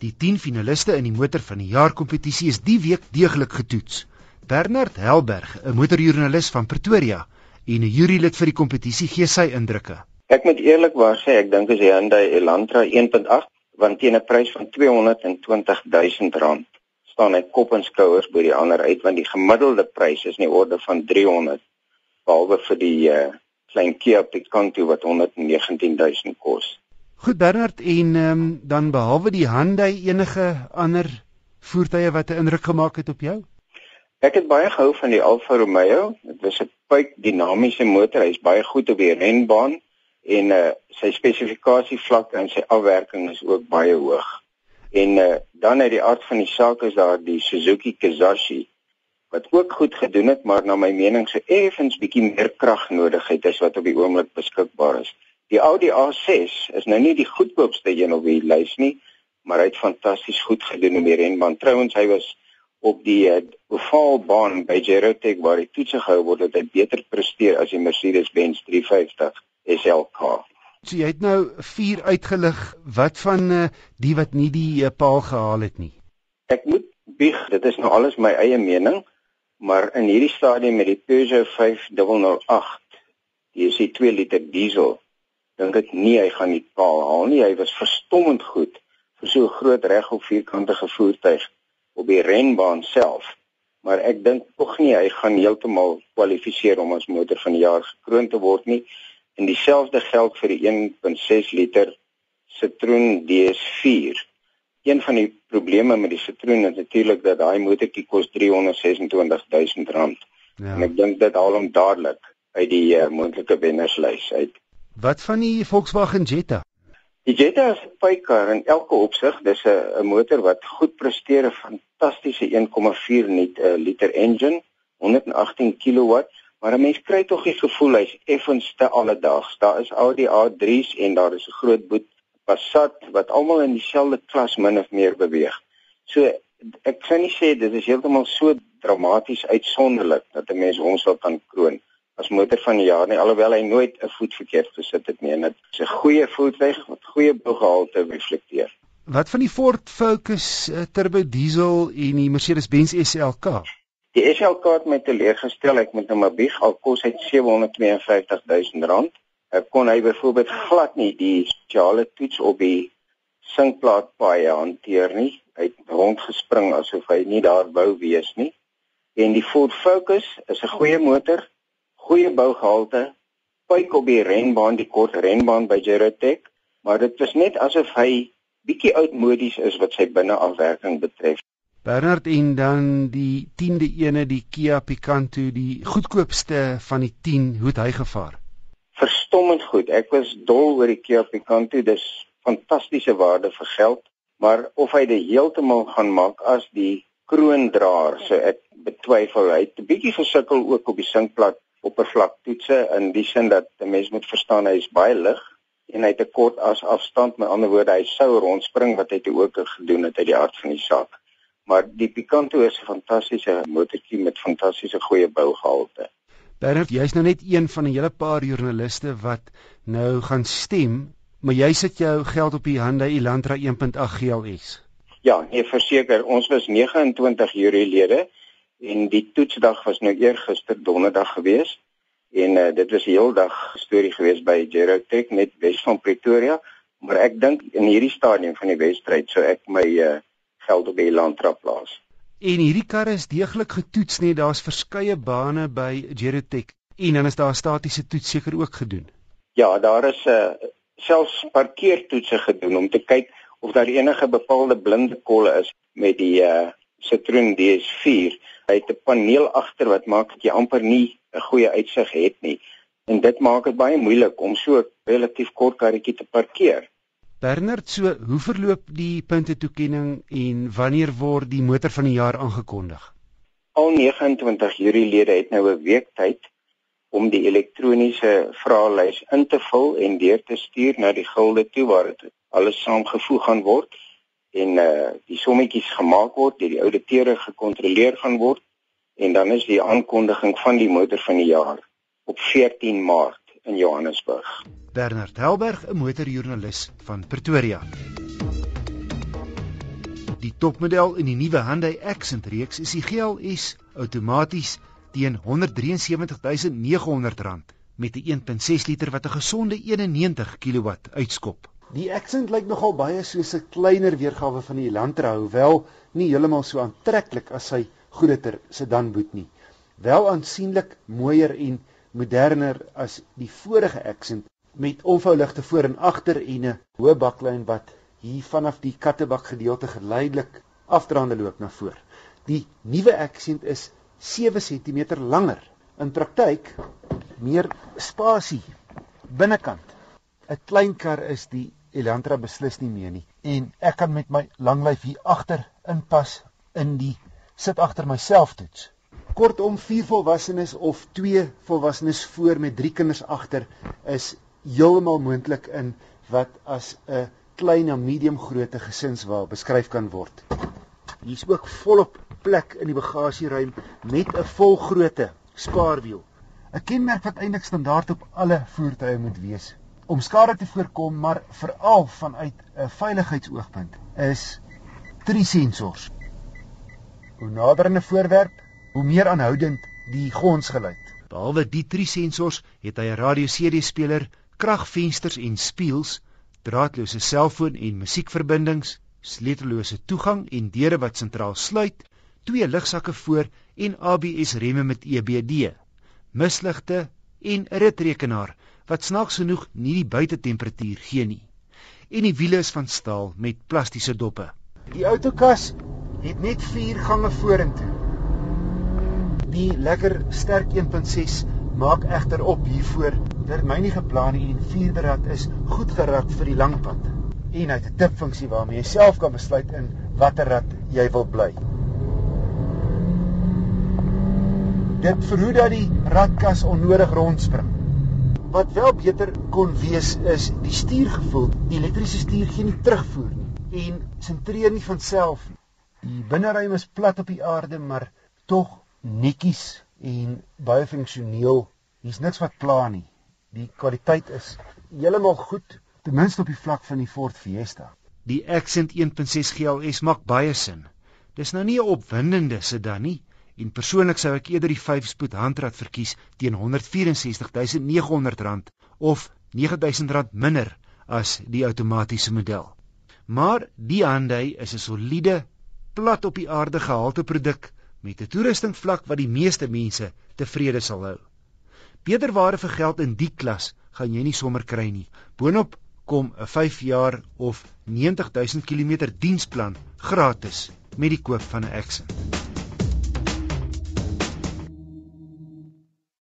Die 10 finaliste in die motor van die jaar kompetisie is die week deeglik getoets. Bernard Helberg, 'n motorjoernalis van Pretoria en 'n jurylid vir die kompetisie, gee sy indrukke. Ek moet eerlikwaar sê, ek dink as die Hyundai Elantra 1.8 want teen 'n prys van 220 000 rand staan hy kop en skouers bo die ander uit want die gemiddelde prys is in die orde van 300 behalwe vir die uh, klein Kia Picanto wat 119 000 kos. Goed Bernard en um, dan behalwe die Hyundai enige ander voertuie wat 'n indruk gemaak het op jou? Ek het baie gehou van die Alfa Romeo. Dit was 'n puik dinamiese motor. Hy's baie goed op die renbaan en uh, sy spesifikasie vlak en sy afwerking is ook baie hoog. En uh, dan uit die aard van die saak is daar die Suzuki Kizashi wat ook goed gedoen het, maar na my mening so effens bietjie meer krag nodig het as wat op die oomblik beskikbaar is. Die Audi A6 is nou nie die goedkoopste een op die lys nie, maar hy het fantasties goed gedoen in die renbaan. Trouwens hy was op die uh, ovaalbaan by Gerotech waar hy toets gehou word dat hy beter presteer as die Mercedes-Benz 350 SLK. So jy het nou vier uitgelig. Wat van uh, die wat nie die uh, paal gehaal het nie? Ek moet bieg, dit is nou alles my eie mening, maar in hierdie stadium met die Peugeot 5008, die is 'n 2 liter diesel dink ek nie hy gaan die paal haal nie. Hy was verstommend goed vir so 'n groot regop vierkantige voertuig op die renbaan self. Maar ek dink tog nie hy gaan heeltemal kwalifiseer om as motor van die jaar gekroon te word nie. En dieselfde geld vir die 1.6 liter Citroen DS4. Een van die probleme met die Citroen is natuurlik dat daai motortjie kos 326 000 rand. Ja. En ek dink dit haal hom dadelik uit die uh, moontlike wennerslys uit. Wat van die Volkswagen Jetta? Die Jetta is 'n pykar in elke opsig. Dis 'n motor wat goed presteer, 'n fantastiese 1,4 nut uh, liter engine, 118 kW, maar 'n mens kry tog die gevoel hy's effens te alledaags. Daar is Audi A3s en daar is 'n groot boet Passat wat almal in dieselfde klas min of meer beweeg. So ek kan nie sê dit is heeltemal so dramaties uitsonderlik dat 'n mens hom sal kan kroon as motor van die jaar nie alhoewel hy nooit 'n voet verkeerd gesit het nie en dit is 'n goeie voertuig wat goeie boeggehalte reflekteer. Wat van die Ford Focus uh, turbo diesel en die Mercedes-Benz SLK? Die SLK het my teleurgestel. Ek moet nou maar bieg al kos hy 752 000 rand. Ek kon hy byvoorbeeld glad nie die spesiale toets op die sinkplaat paai hanteer nie. Hy het rondgespring asof hy nie daar wou wees nie. En die Ford Focus is 'n goeie motor, goeie bougehalte, pyk op die renbaan, die kort renbaan by Gerotech, maar dit is net asof hy bietjie oudmodies is wat sy binneafwerking betref. Bernard en dan die 10de ene die Kia Picanto, die goedkoopste van die 10, hoe het hy gevaar? Verstommend goed. Ek was dol oor die Kia Picanto. Dis fantastiese waarde vir geld, maar of hy dit heeltemal gaan maak as die kroondraer, so ek betwyfel. Hy het 'n bietjie gesukkel ook op die sinkplat oppervlaktoetse in die sin dat 'n mens moet verstaan hy is baie lig en hy het 'n kort as afstand met ander woorde hy sou rondspring wat hy toe ook gedoen het uit die hart van die saak. Maar die Picanto is 'n fantastiese motortjie met fantastiese goeie bougehalte. Bernard, jy's nou net een van 'n hele paar joernaliste wat nou gaan stem, maar jy sit jou geld op die Hyundai Elantra 1.8 GLS. Ja, nee, verseker, ons was 29 jurylede en die toetsdag was nou eergister donderdag gewees en uh, dit was 'n heeldag storie gewees by Gerotech net wes van Pretoria maar ek dink in hierdie stadium van die wedstryd sou ek my uh, geld op die Elantra plaas. En hierdie karre is deeglik getoets nie daar's verskeie bane by Gerotech en dan is daar statiese toets seker ook gedoen. Ja, daar is 'n uh, eh, selfs parkeertoetse gedoen om te kyk of daar enige bepaalde blinde kolle is met die uh, Citroen DS4 hy het 'n paneel agter wat maak dat jy amper nie 'n goeie uitsig het nie en dit maak dit baie moeilik om so relatief kort karretjie te parkeer. Bernard, so hoe verloop die punte toekenning en wanneer word die motor van die jaar aangekondig? Al 29 jurylede het nou 'n week tyd om die elektroniese vraelys in te vul en deur te stuur na die gilde toe waar dit alles saamgevoeg gaan word en uh die sommetjies gemaak word deur die ouditeure gekontroleer gaan word en dan is die aankondiging van die motor van die jaar op 14 Maart in Johannesburg. Bernard Helberg, 'n motorjoernalis van Pretoria. Die topmodel in die nuwe Hyundai Accent reeks is die GLS outomaties teen R173.900 met 'n 1.6 liter wat 'n gesonde 91 kW uitskop. Die Accent lyk nogal baie soos 'n kleiner weergawe van die Elantra, hoewel nie heeltemal so aantreklik as sy groter sedanboot nie. Wel aansienlik mooier en moderner as die vorige Accent met onvouligte voor en agter en 'n hoë baklyn wat hier vanaf die kattebak gedeelte geleidelik afdraande loop na voor. Die nuwe Accent is 7 cm langer. In praktyk meer spasie binnekant. 'n Klein kar is die Elantra beslis nie meer nie en ek kan met my langlyf hier agter inpas in die sit agter myself toets. Kortom vier volwassenes of twee volwassenes voor met drie kinders agter is heeltemal moontlik in wat as 'n klein en medium grootte gesinswa beskryf kan word. Hier's ook volop plek in die bagasieruim met 'n volgrootte spaarwiel. 'n Kenmerk wat eintlik standaard op alle voertuie moet wees om skade te voorkom, maar veral vanuit 'n veiligheidsoogpunt is drie sensors. Hoe nader 'n voorwerp, hoe meer aanhoudend die gonsgeluid. Behalwe die drie sensors het hy 'n radio-CD-speler, kragvensters en spieëls draadloose selfoon en musiekverbindings, sleutellose toegang en deure wat sentraal sluit, twee ligsakke voor en ABS remme met EBD, misligte en 'n ritrekenaar wat snaaks genoeg nie die buitetemperatuur gee nie. En die wiele is van staal met plastiese doppe. Die outokas het net 4 gange vorentoe. Die lekker sterk 1.6 maak egter op hiervoor dat my nie geplan en vierde rad is goed gerad vir die lang pad en hy het 'n tipfunksie waarmee jy self kan besluit in watter rad jy wil bly. Dit verhoed dat die radkas onnodig rondspring. Wat wel beter kon wees is die stuurgevoel. Die elektriese stuur gee nie terugvoer nie en sentreer nie van self nie. Die binneruim is plat op die aarde, maar tog netjies en baie funksioneel. Hier's niks wat pla nie. Die kwaliteit is heeltemal goed, ten minste op die vlak van die Ford Fiesta. Die Accent 1.6 GLS maak baie sin. Dis nou nie 'n opwindende sedan nie en persoonlik sou ek eerder die 5-spoed handrat verkies teen R164.900 of R9000 minder as die outomatiese model. Maar die Hyundai is 'n soliede, plat op die aarde gehalte produk met 'n toerusting vlak wat die meeste mense tevrede sal hou. Beter ware vir geld in die klas gaan jy nie sommer kry nie. Boonop kom 'n 5 jaar of 90000 km diensplan gratis met die koop van 'n Accent.